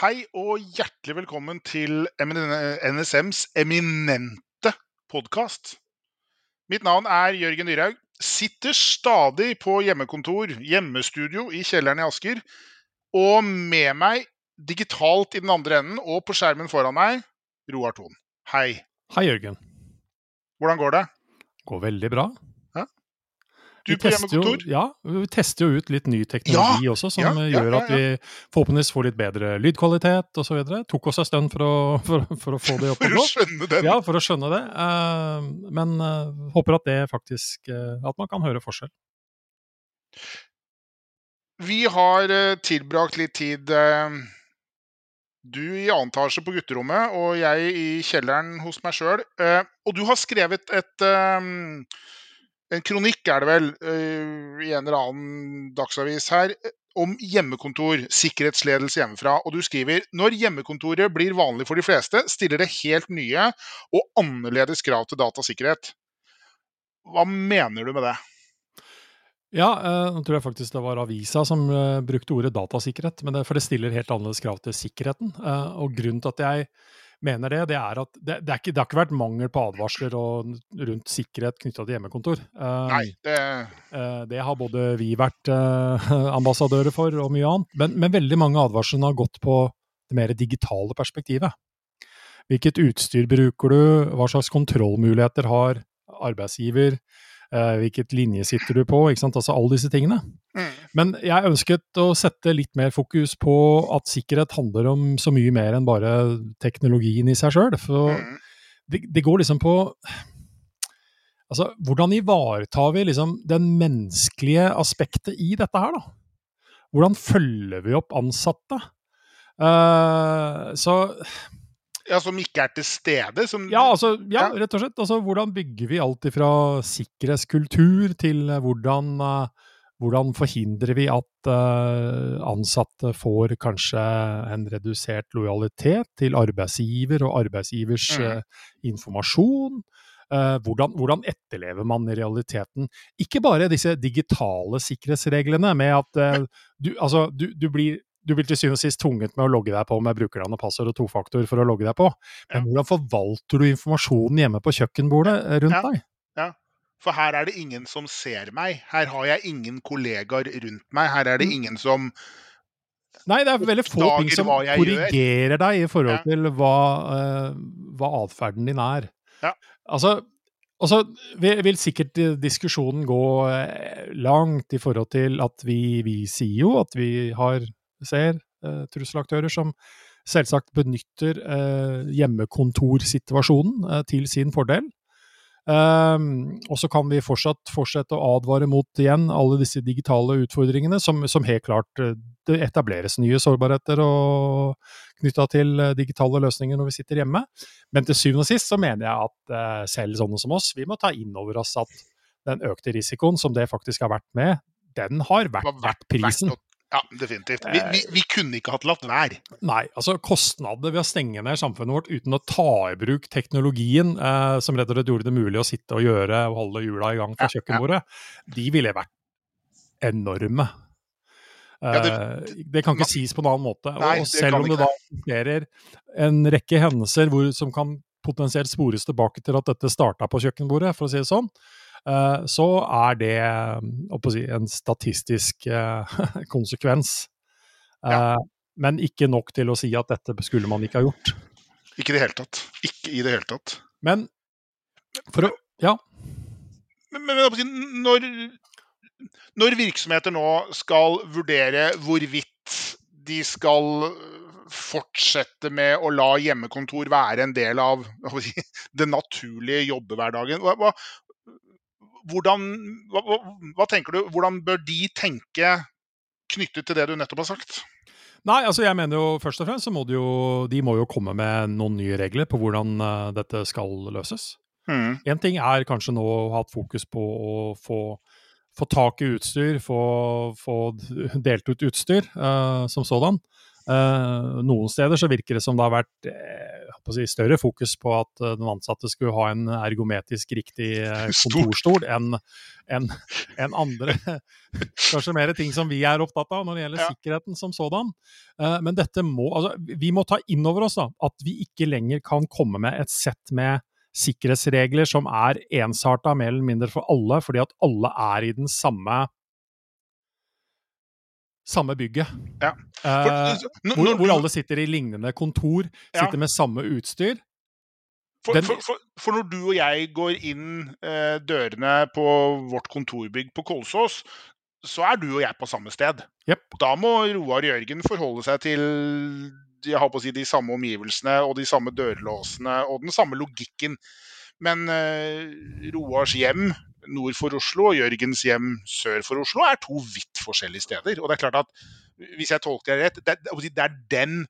Hei og hjertelig velkommen til NSMs eminente podkast. Mitt navn er Jørgen Dyrhaug. Sitter stadig på hjemmekontor, hjemmestudio i kjelleren i Asker. Og med meg digitalt i den andre enden og på skjermen foran meg, Roar Thon. Hei. Hei, Jørgen. Hvordan går det? Går veldig bra. Du på hjemmekontor? Jo, ja, vi tester jo ut litt ny teknologi ja, også, som ja, gjør at vi forhåpentligvis får litt bedre lydkvalitet osv. Tok oss en stund for å, for, for å få det opp og gå. For å skjønne den? Ja, for å skjønne det. Uh, men uh, håper at det faktisk uh, At man kan høre forskjell. Vi har tilbrakt litt tid du i annen etasje på gutterommet og jeg i kjelleren hos meg sjøl. Og du har skrevet et en kronikk er det vel uh, i en eller annen dagsavis her om hjemmekontor, sikkerhetsledelse hjemmefra. Og du skriver når hjemmekontoret blir vanlig for de fleste, stiller det helt nye og annerledes krav til datasikkerhet. Hva mener du med det? Ja, uh, nå tror jeg faktisk det var avisa som uh, brukte ordet datasikkerhet. Det, for det stiller helt annerledes krav til sikkerheten. og grunnen til at jeg mener det, det er at det, det, er ikke, det, har ikke vært mangel på advarsler og, rundt sikkerhet knytta til hjemmekontor. Uh, Nei, det... Uh, det har både vi vært uh, ambassadører for og mye annet. Men, men veldig mange advarslene har gått på det mer digitale perspektivet. Hvilket utstyr bruker du, hva slags kontrollmuligheter har arbeidsgiver, hvilket linje sitter du på, ikke sant? altså alle disse tingene. Mm. Men jeg ønsket å sette litt mer fokus på at sikkerhet handler om så mye mer enn bare teknologien i seg sjøl. For mm. det, det, går liksom på Altså, hvordan ivaretar vi liksom den menneskelige aspektet i dette her, da? Hvordan følger vi opp ansatte? Uh, så ja, Som ikke er til stede? Som, ja, altså, ja, rett og slett. Altså, hvordan bygger vi alt fra sikkerhetskultur til eh, hvordan, uh, hvordan forhindrer vi at uh, ansatte får kanskje en redusert lojalitet til arbeidsgiver og arbeidsgivers mm. informasjon? Hvordan, hvordan, etterlever man i realiteten ikke bare disse digitale sikkerhetsreglene med at du, altså, du, du blir du blir til syvende og sist tvunget med å logge deg på med brukernavn og passord og tofaktor for å logge deg på. Men hvordan forvalter du informasjonen hjemme på kjøkkenbordet eh, rundt ja. deg? Ja, for her er det ingen som ser meg. Her har jeg ingen kollegaer rundt meg. Her er det mm. ingen som Nei, det er veldig få ting som korrigerer gjør. deg i forhold ja. til hva, uh, hva atferden din er. Ja. Altså, og så vil sikkert diskusjonen gå langt i forhold til at vi, vi sier jo at vi har ser eh, trusselaktører som selvsagt benytter eh, hjemmekontorsituasjonen eh, til sin fordel. Um, og så kan vi fortsatt fortsette å advare mot igjen alle disse digitale utfordringene, som, som helt klart det etableres nye sårbarheter knytta til digitale løsninger når vi sitter hjemme. Men til syvende og sist så mener jeg at selv sånne som oss, vi må ta inn over oss at den økte risikoen som det faktisk har vært med, den har vært vært prisen. Ja, definitivt. Vi, vi, vi, kunne ikke hatt latt være. Nei, altså kostnader ved å stenge ned samfunnet vårt uten å ta i bruk teknologien eh, som rett og slett gjorde det mulig å sitte og gjøre og holde hjula i gang fra kjøkkenbordet, de ville vært enorme. Eh, ja, det, det, kan ikke man, sies på en annen måte. Nei, og selv om det da eksisterer en rekke hendelser hvor, som kan potensielt spores tilbake til at dette starta på kjøkkenbordet, for å si det sånn, Eh, så er det si, en statistisk eh, konsekvens. Ja. Eh, men ikke nok til å si at dette skulle man ikke ha gjort. Ikke i det hele tatt. Ikke i det hele tatt. Men for å Ja. Men, men når, når virksomheter nå skal vurdere hvorvidt de skal fortsette med å la hjemmekontor være en del av si, den naturlige jobbehverdagen. Hva, hvordan, hva, hva, tenker du, hvordan bør de tenke knyttet til det du nettopp har sagt? Nei, altså jeg mener jo først og fremst så må de jo, de må jo komme med noen nye regler på hvordan uh, dette skal løses. Én mm. ting er kanskje nå å ha hatt fokus på å få, få tak i utstyr, få, få delt ut utstyr uh, som sådan. Uh, noen steder så virker det som det har vært si, større fokus på at den ansatte skulle ha en ergometisk riktig kontorstol enn en, en andre Kanskje mer ting som vi er opptatt av når det gjelder ja. sikkerheten som sådan. Men dette må, altså, vi må ta inn over oss da, at vi ikke lenger kan komme med et sett med sikkerhetsregler som er ensarta mer eller mindre for alle, fordi at alle er i den samme samme bygget. Ja. For, når, hvor, hvor, alle sitter i lignende kontor, sitter ja. med samme utstyr. For, Den, for, for, når du og jeg går inn eh, dørene på vårt kontorbygg på Kolsås, så er du og jeg på samme sted. Yep. Da må Roar Jørgen forholde seg til jeg har på å si, de samme omgivelsene og de samme dørlåsene og den samme logikken. Men eh, Roars hjem nord for Oslo og Jørgens hjem sør for Oslo er to vidt forskjellige steder. Og det er klart at, hvis jeg tolker det rett, det, det er den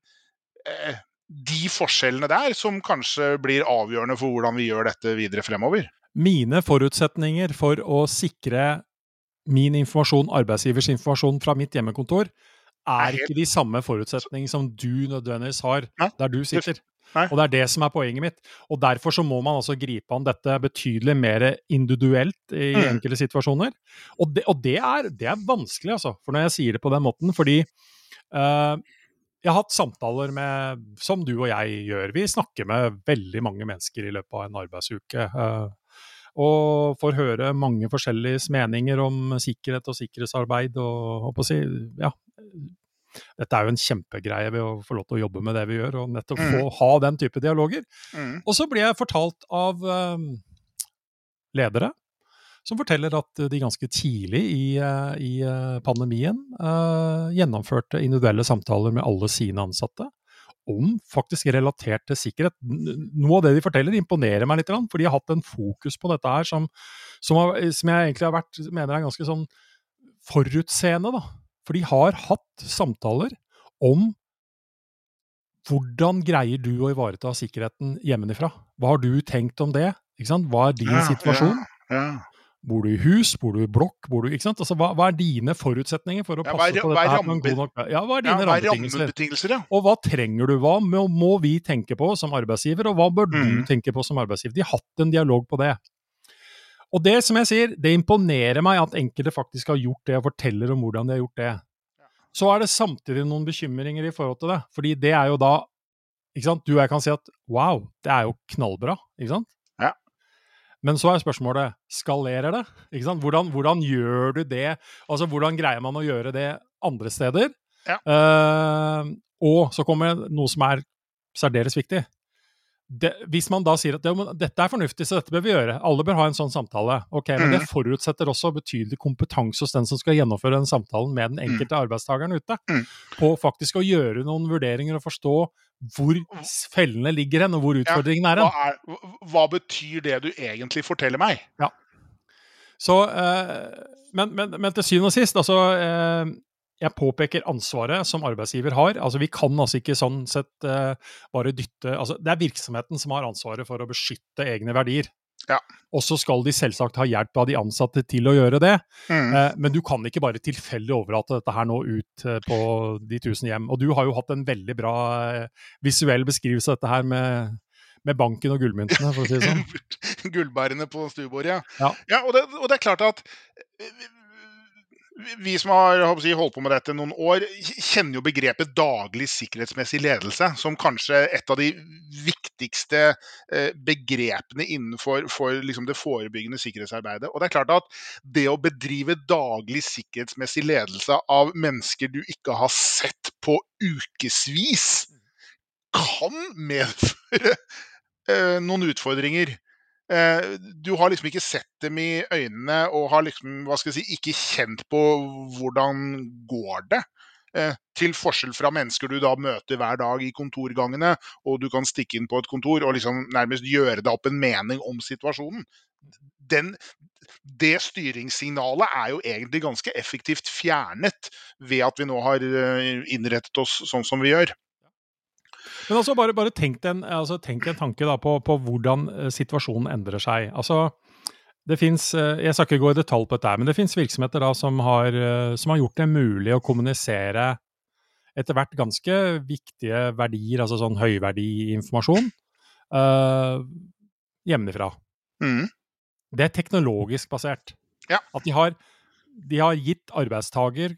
uh, de forskjellene der som kanskje blir avgjørende for hvordan vi gjør dette videre fremover. Mine forutsetninger for å sikre min informasjon, arbeidsgivers informasjon fra mitt hjemmekontor, er ikke de samme forutsetningene som du nødvendigvis har der du sitter. Nei. Og det er det som er poenget mitt. Og Derfor så må man altså gripe an dette betydelig mer individuelt i mm. enkelte situasjoner. Og, det, og det, er, det, er, vanskelig, altså, for når jeg sier det på den måten. Fordi uh, jeg har hatt samtaler med, som du og jeg gjør. Vi snakker med veldig mange mennesker i løpet av en arbeidsuke. Uh, og får høre mange forskjellige meninger om sikkerhet og sikkerhetsarbeid. og, og si, ja, dette er jo en kjempegreie ved å få lov til å jobbe med det vi gjør, og nettopp mm. få ha den type dialoger. Mm. Og så blir jeg fortalt av um, ledere som forteller at de ganske tidlig i, uh, i uh, pandemien uh, gjennomførte individuelle samtaler med alle sine ansatte om faktisk relatert til sikkerhet. Noe av det de forteller, imponerer meg litt, for de har hatt en fokus på dette her som, som, har, som jeg egentlig har vært, mener er ganske sånn forutseende. da, for de har hatt samtaler om hvordan greier du å ivareta sikkerheten hjemmefra? Hva har du tenkt om det? Hva er din ja, situasjon? Ja, ja. Bor du i hus, bor du i blokk? Bor du, altså, hva, hva, er dine forutsetninger for å passe hva, på dette? Hva er, nok Ja, hva er dine rammebetingelser? Og hva trenger du? Hva må, må, vi tenke på som arbeidsgiver, og hva bør mm. du tenke på som arbeidsgiver? De har hatt en dialog på det. Og det som jeg sier, det imponerer meg at enkelte faktisk har gjort det, og forteller om hvordan de har gjort det. Så er det samtidig noen bekymringer i forhold til det. Fordi det er jo da ikke sant? Du og jeg kan si at wow, det er jo knallbra, ikke sant? Ja. Men så er spørsmålet skalerer det? Ikke sant? Hvordan, hvordan gjør du det? Altså, hvordan greier man å gjøre det andre steder? Ja. Uh, og så kommer noe som er særdeles viktig det, hvis man da sier at det, dette er fornuftig, så dette bør vi gjøre, alle bør ha en sånn samtale, ok, men det mm. forutsetter også betydelig kompetanse hos den som skal gjennomføre den samtalen med den mm. enkelte arbeidstakeren ute, mm. på faktisk å gjøre noen vurderinger og forstå hvor fellene ligger hen, og hvor utfordringen er hen. Ja, hva, hva, betyr det du egentlig forteller meg? Ja. Så, eh, men, men, men, til syvende og sist, altså eh, jeg påpeker ansvaret som arbeidsgiver har. Altså, vi kan altså ikke sånn sett uh, bare dytte altså, Det er virksomheten som har ansvaret for å beskytte egne verdier. Ja. Og så skal de selvsagt ha hjelp av de ansatte til å gjøre det. Mm. Uh, men du kan ikke bare tilfeldig overlate dette her nå ut uh, på de tusen hjem. Og du har jo hatt en veldig bra visuell beskrivelse av dette her med med banken og gullmyntene, for å si det sånn. Gullbærene på stuebordet, ja. ja og, det, og, det, er klart at vi som har holdt på med dette noen år, kjenner jo begrepet daglig sikkerhetsmessig ledelse som kanskje et av de viktigste eh, begrepene innenfor liksom det forebyggende sikkerhetsarbeidet. Og det er klart at det å bedrive daglig sikkerhetsmessig ledelse av mennesker du ikke har sett på ukevis, kan medføre eh, noen utfordringer. Eh, du har liksom ikke sett dem i øynene og har liksom, hva skal jeg si, ikke kjent på hvordan går det. Eh, til forskjell fra mennesker du da møter hver dag i kontorgangene, og du kan stikke inn på et kontor og liksom nærmest gjøre deg opp en mening om situasjonen. Den, det styringssignalet er jo egentlig ganske effektivt fjernet ved at vi nå har eh, innrettet oss sånn som vi gjør. Men altså, bare, bare tenk, en, altså, tenk en tanke da, på, på, hvordan eh, situasjonen endrer seg. Altså, det finnes, eh, Jeg skal ikke gå i detalj på dette, men det finnes virksomheter da, som, har, eh, som har gjort det mulig å kommunisere etter hvert ganske viktige verdier, altså sånn høyverdiinformasjon, uh, hjemmefra. Mm. Det er teknologisk basert. Ja. At de har, de har gitt arbeidstaker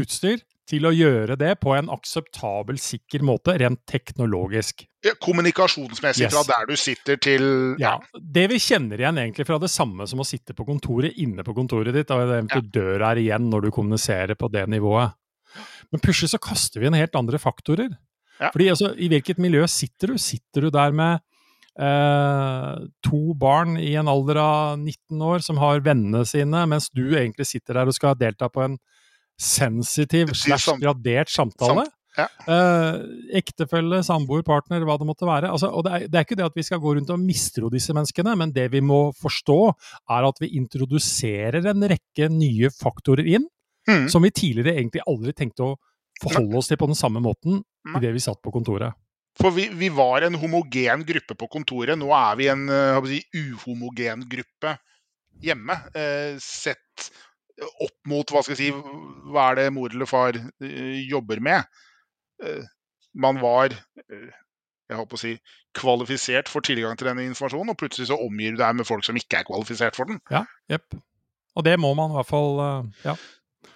utstyr til å gjøre det på en akseptabel, sikker måte, rent teknologisk. Ja, kommunikasjonsmessig Yes. fra der du sitter til Ja, Det vi kjenner igjen egentlig fra det samme som å sitte på kontoret inne på kontoret ditt, og eventuelt døra er igjen når du kommuniserer på det nivået. Men plutselig så kaster vi inn helt andre faktorer. Ja. Fordi altså, I hvilket miljø sitter du? Sitter du der med eh, to barn i en alder av 19 år som har vennene sine, mens du egentlig sitter der og skal delta på en sensitiv Det slash gradert samtale? ja. Uh, ektefelle, samboer, partner, hva det måtte være. Altså, og det er, det er ikke det at vi skal gå rundt og mistro disse menneskene, men det vi må forstå, er at vi introduserer en rekke nye faktorer inn, Mm. som vi tidligere egentlig aldri tenkte å forholde oss til på den samme måten i idet vi satt på kontoret. For vi, vi var en homogen gruppe på kontoret. Nå er vi en eh, si, uhomogen gruppe hjemme. Uh, sett opp mot hva skal jeg si, hva er det mor eller far eh, jobber med. Eh, man var eh, jeg håper å si, kvalifisert for tilgang til denne informasjonen, og plutselig så omgir du deg med folk som ikke er kvalifisert for den. Ja, jepp. Og det må man i hvert fall Ja.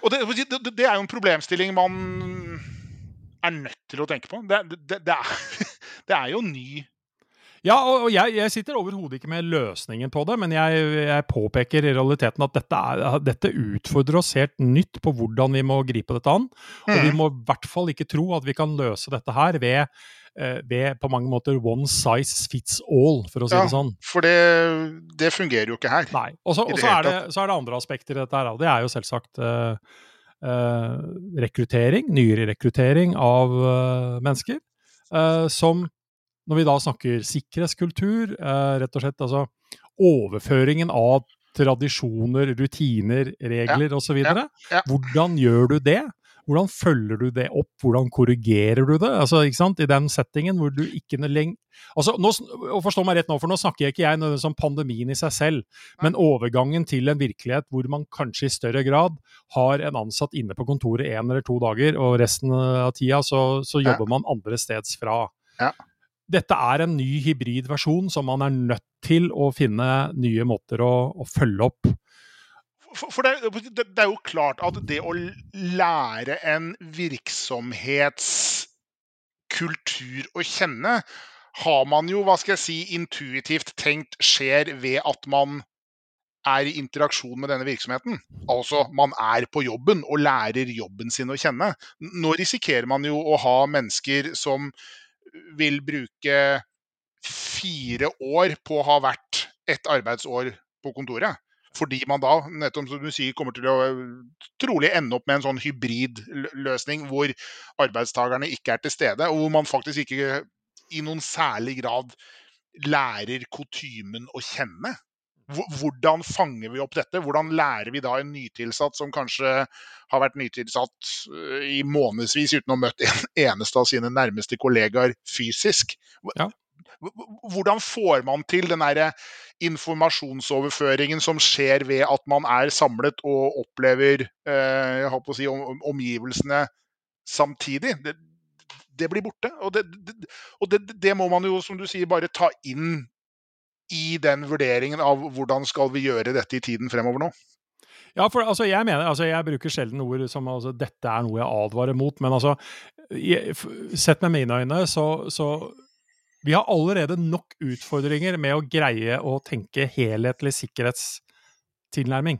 Og det, det, det er jo en problemstilling man er nødt til å tenke på. Det, det, det, er, det er jo ny Ja, og og jeg, jeg sitter overhodet ikke med løsningen på det, men jeg, jeg påpeker i realiteten at dette, er, dette utfordrer oss helt nytt på hvordan vi må gripe dette an. Og vi Mm. må i hvert fall ikke tro at vi kan løse dette her ved, eh, ved på mange måter one size fits all, for å si Ja. det sånn. For det, det fungerer jo ikke her. Nei. Og så er, det- så er det andre aspekter i dette her. og Det er jo selvsagt uh, uh, rekruttering, nyere rekruttering av uh, mennesker. Uh, som, når vi da snakker sikkerhetskultur, eh, rett og slett altså overføringen av tradisjoner, rutiner, regler osv. ja, ja. Hvordan gjør du det? Hvordan følger du det opp? Hvordan korrigerer du det? Altså, ikke sant? I den settingen hvor du ikke lenger altså, nå, og Forstå meg rett nå, for nå snakker jeg ikke jeg nødvendigvis om pandemien i seg selv, men overgangen til en virkelighet hvor man kanskje i større grad har en ansatt inne på kontoret én eller to dager, og resten av tida så, så jobber man andre steds fra. Ja. Dette er en ny hybridversjon som man er nødt til å finne nye måter å, å følge opp. For, det, det er jo klart at det å lære en virksomhetskultur å kjenne, har man jo, hva skal jeg si, intuitivt tenkt skjer ved at man er i interaksjon med denne virksomheten. Altså, man er på jobben og lærer jobben sin å kjenne. Nå risikerer man jo å ha mennesker som vil bruke fire år på å ha vært et arbeidsår på kontoret. Fordi man da, nettopp som du sier, kommer til å øh, trolig ende opp med en sånn hybridløsning hvor arbeidstakerne ikke er til stede, og hvor man faktisk ikke i noen særlig grad lærer kutymen å kjenne. Hvor- Hvordan fanger vi opp dette? Hvordan lærer vi da en nytilsatt som kanskje har vært nytilsatt øh, i månedsvis uten å ha møtt en eneste av sine nærmeste kollegaer fysisk? Ja. Hvordan får man til den derre informasjonsoverføringen som skjer ved at man er samlet og opplever eh, si, omgivelsene samtidig? Det, det blir borte. Og, det, det, og det, det må man jo, som du sier, bare ta inn i den vurderingen av hvordan skal vi gjøre dette i tiden fremover nå. Ja, for altså, jeg mener, altså, jeg bruker sjelden ord som altså, 'dette er noe jeg advarer mot', men altså, jeg, sett med mine øyne, så, så Vi har allerede nok utfordringer med å greie å tenke helhetlig sikkerhetstilnærming.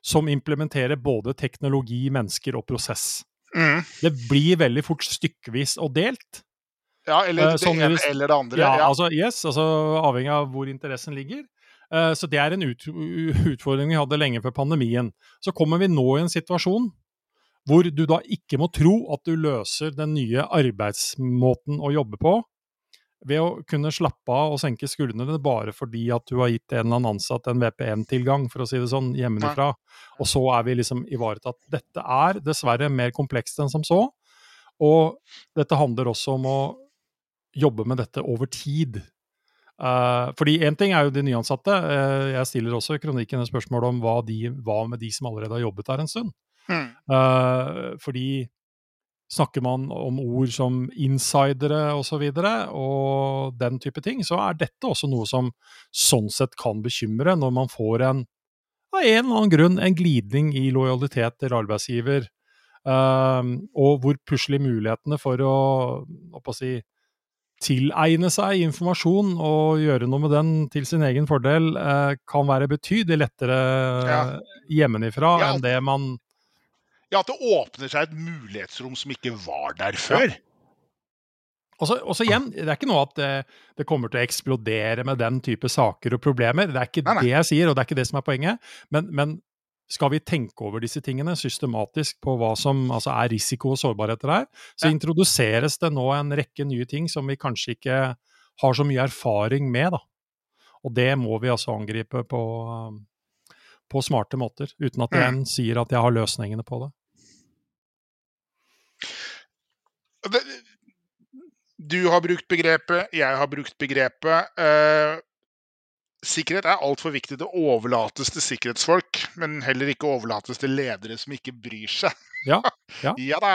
Som implementerer både teknologi, mennesker og prosess. Mm. Det blir veldig fort stykkevis og delt. Ja, eller Eh, det ene eller det andre. Ja, Ja, altså yes, altså avhengig av hvor interessen ligger. Eh, Så det er en utfordring vi hadde lenge før pandemien. Så kommer vi nå i en situasjon hvor du da ikke må tro at du løser den nye arbeidsmåten å jobbe på ved å kunne slappe av og senke skuldrene bare fordi at du har gitt en eller annen ansatt en VPN-tilgang, for å si det sånn, hjemmefra. Og så er vi liksom ivaretatt. Dette er dessverre mer komplekst enn som så. Og dette handler også om å jobbe med dette over tid. Uh, fordi én ting er jo de nyansatte. Uh, jeg stiller også i kronikken et spørsmål om hva, de, hva med de som allerede har jobbet der en stund. Mm. Uh, fordi Snakker man om ord som insidere osv., og, så videre, og den type ting, så er dette også noe som sånn sett kan bekymre, når man får en av en eller annen grunn en glidning i lojalitet til arbeidsgiver, og hvor plutselig mulighetene for å, å si, tilegne seg informasjon og gjøre noe med den til sin egen fordel, uh, kan være betydelig lettere ja. hjemmefra ja. enn det man ja, at det åpner seg et mulighetsrom som ikke var der før. Ja. Og så igjen, det er ikke noe at det, det, kommer til å eksplodere med den type saker og problemer. Det er ikke nei, nei. det jeg sier, og det er ikke det som er poenget. Men, men, skal vi tenke over disse tingene systematisk på hva som altså er risiko og sårbarheter her, så ja. introduseres det nå en rekke nye ting som vi kanskje ikke har så mye erfaring med. da. Og det må vi altså angripe på, på smarte måter, uten at jeg mm. sier at jeg har løsningene på det. Du har brukt begrepet, jeg har brukt begrepet. Eh, sikkerhet er altfor viktig til å overlates til sikkerhetsfolk, men heller ikke overlates til ledere som ikke bryr seg. Ja, ja. ja da.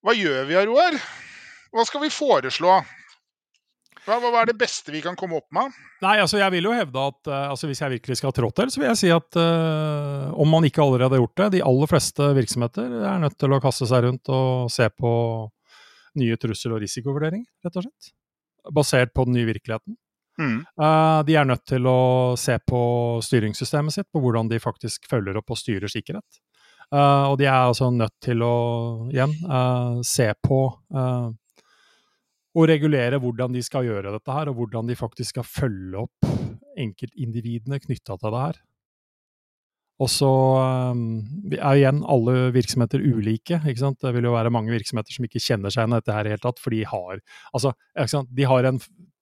Hva gjør vi, Roar? Hva skal vi foreslå? Hva, hva, er det beste vi kan komme opp med? Nei, altså Jeg vil jo hevde at uh, altså hvis jeg virkelig skal trå til, så vil jeg si at uh, om man ikke allerede har gjort det De aller fleste virksomheter er nødt til å kaste seg rundt og se på nye trussel- og risikovurderinger, rett og slett. Basert på den nye virkeligheten. Mm. Uh, de er nødt til å se på styringssystemet sitt, på hvordan de faktisk følger opp og styrer sikkerhet. Uh, og de er altså nødt til å, igjen, uh, se på og regulere hvordan de skal gjøre dette her, og hvordan de faktisk skal følge opp enkeltindividene knytta til det her. Og så er igjen alle virksomheter ulike. ikke sant? Det vil jo være mange virksomheter som ikke kjenner seg igjen i dette her i hele tatt, for de har, altså, de har en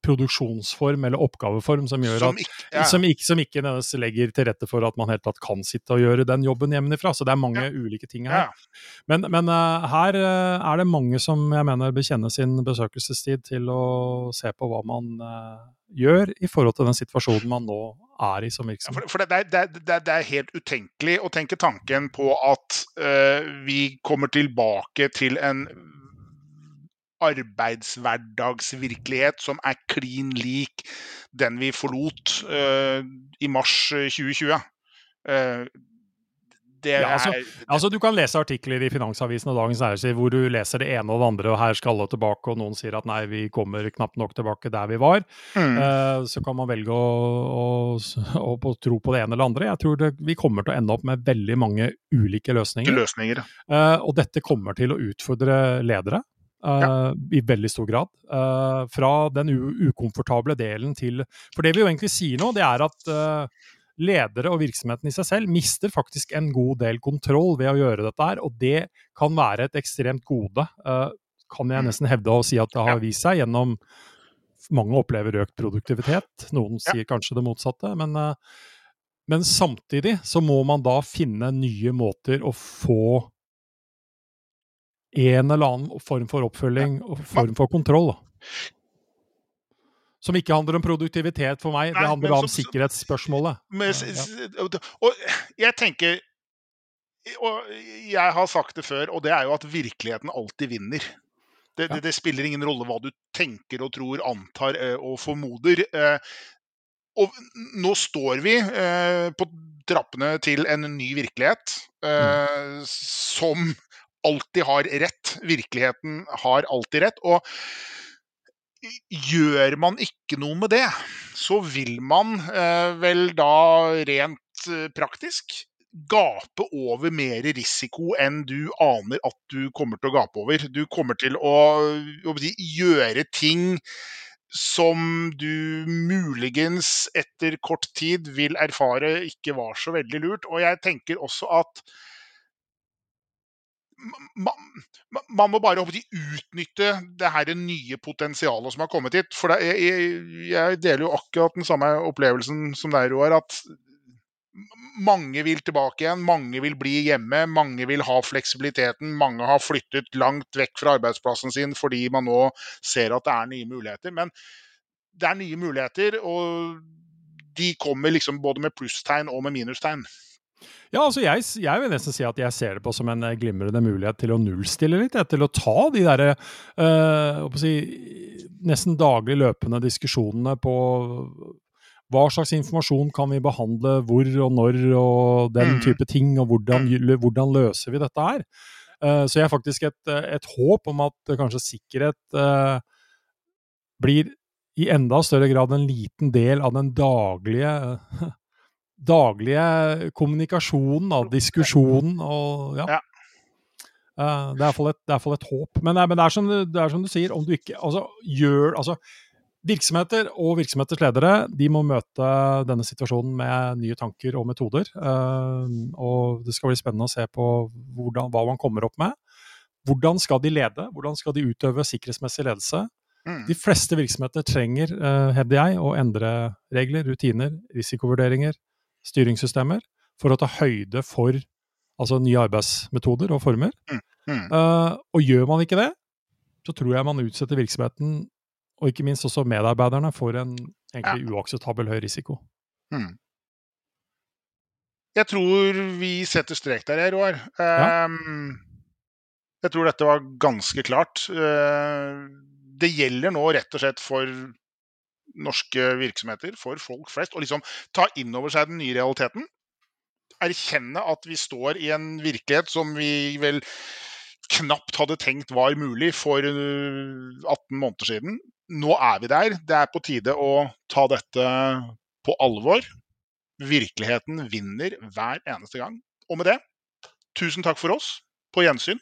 produksjonsform eller oppgaveform som gjør at, ikke, ja. som ikke, som ikke legger til rette for at man helt tatt kan sitte og gjøre den jobben hjemmefra. Så det er mange ja. ulike ting her. Ja. Men, men uh, her uh, er det mange som jeg mener bør kjenne sin besøkelsestid til å se på hva man uh, gjør i forhold til den situasjonen man nå er i som virksomhet. Ja, for, for det, det, det, det, er helt utenkelig å tenke tanken på at uh, vi kommer tilbake til en arbeidshverdagsvirkelighet som er klin lik den vi forlot uh, i mars 2020. Uh, ja, altså, altså, Du kan lese artikler i Finansavisen og Dagens Næringsliv hvor du leser det ene og det andre, og her skal alle tilbake, og noen sier at nei, vi kommer knapt nok tilbake der vi var. Mm. Uh, så kan man velge å, å, å, tro på det ene eller andre. Jeg tror det, vi kommer til å ende opp med veldig mange ulike løsninger. løsninger. Uh, og dette kommer til å utfordre ledere. Uh. I veldig stor grad. Uh, fra den ukomfortable delen til For det vi jo egentlig sier nå, det er at uh, ledere og virksomheten i seg selv mister faktisk en god del kontroll ved å gjøre dette her, og det kan være et ekstremt gode, kan jeg mm. nesten hevde å si at det har vist seg gjennom Mange opplever økt produktivitet, noen sier kanskje det motsatte. Men, men samtidig så må man da finne nye måter å få en eller annen form for oppfølging og form for kontroll. Da. Som ikke handler om produktivitet for meg, Nei, det handler om sikkerhetsspørsmålet. Men, ja. Og jeg tenker Og jeg har sagt det før, og det er jo at virkeligheten alltid vinner. Det, ja. det, det spiller ingen rolle hva du tenker og tror, antar eh, og formoder. Eh, og nå står vi eh, på trappene til en ny virkelighet mm. som alltid har rett. Virkeligheten har alltid rett. Og gjør man ikke noe med det, så vil man eh, vel da rent eh, praktisk gape over mer risiko enn du aner at du kommer til å gape over. Du kommer til å, å gjøre ting som du muligens etter kort tid vil erfare ikke var så veldig lurt. Og jeg tenker også at man, man, må bare utnytte det her nye potensialet som har kommet hit. For det, jeg, jeg, deler jo akkurat den samme opplevelsen som deg, Roar. At mange vil tilbake igjen, mange vil bli hjemme, mange vil ha fleksibiliteten. Mange har flyttet langt vekk fra arbeidsplassen sin fordi man nå ser at det er nye muligheter. Men det er nye muligheter, og de kommer liksom både med plusstegn og med minustegn. Ja, altså jeg, jeg, vil nesten si at jeg ser det på som en eh, glimrende mulighet til å nullstille litt. Til å ta de derre øh, si, nesten daglig løpende diskusjonene på hva slags informasjon kan vi behandle, hvor og når og den mm. type ting, og hvordan, mm. hvordan løser vi dette her? Uh, så jeg har faktisk et, et, håp om at kanskje sikkerhet uh, blir i enda større grad en liten del av den daglige daglige kommunikasjonen, da, diskusjonen og ja. ja. Uh, det er iallfall et, et håp. Men, men det, er som, det, er som, du sier, om du ikke altså, gjør altså, Virksomheter og virksomheters ledere de må møte denne situasjonen med nye tanker og metoder. Uh, og Det skal bli spennende å se på hvordan, hva man kommer opp med. Hvordan skal de lede? Hvordan skal de utøve sikkerhetsmessig ledelse? Mm. De fleste virksomheter trenger, uh, hevder jeg, å endre regler, rutiner, risikovurderinger, styringssystemer for å ta høyde for altså nye arbeidsmetoder og former. Mm. Mm. Uh, og gjør man ikke det, så tror jeg man utsetter virksomheten, og ikke minst også medarbeiderne, for en egentlig ja. uakseptabel høy risiko. Mm. Jeg tror vi setter strek der, Roar. Ja. Um, jeg tror dette var ganske klart. Uh, det gjelder nå rett og slett for norske virksomheter, for folk flest, å liksom ta inn over seg den nye realiteten. Erkjenne at vi står i en virkelighet som vi vel knapt hadde tenkt var mulig for 18 øh, måneder siden. Nå er vi der. Det er på tide å ta dette på alvor. Virkeligheten vinner hver eneste gang. Og med det, tusen takk for oss. På gjensyn.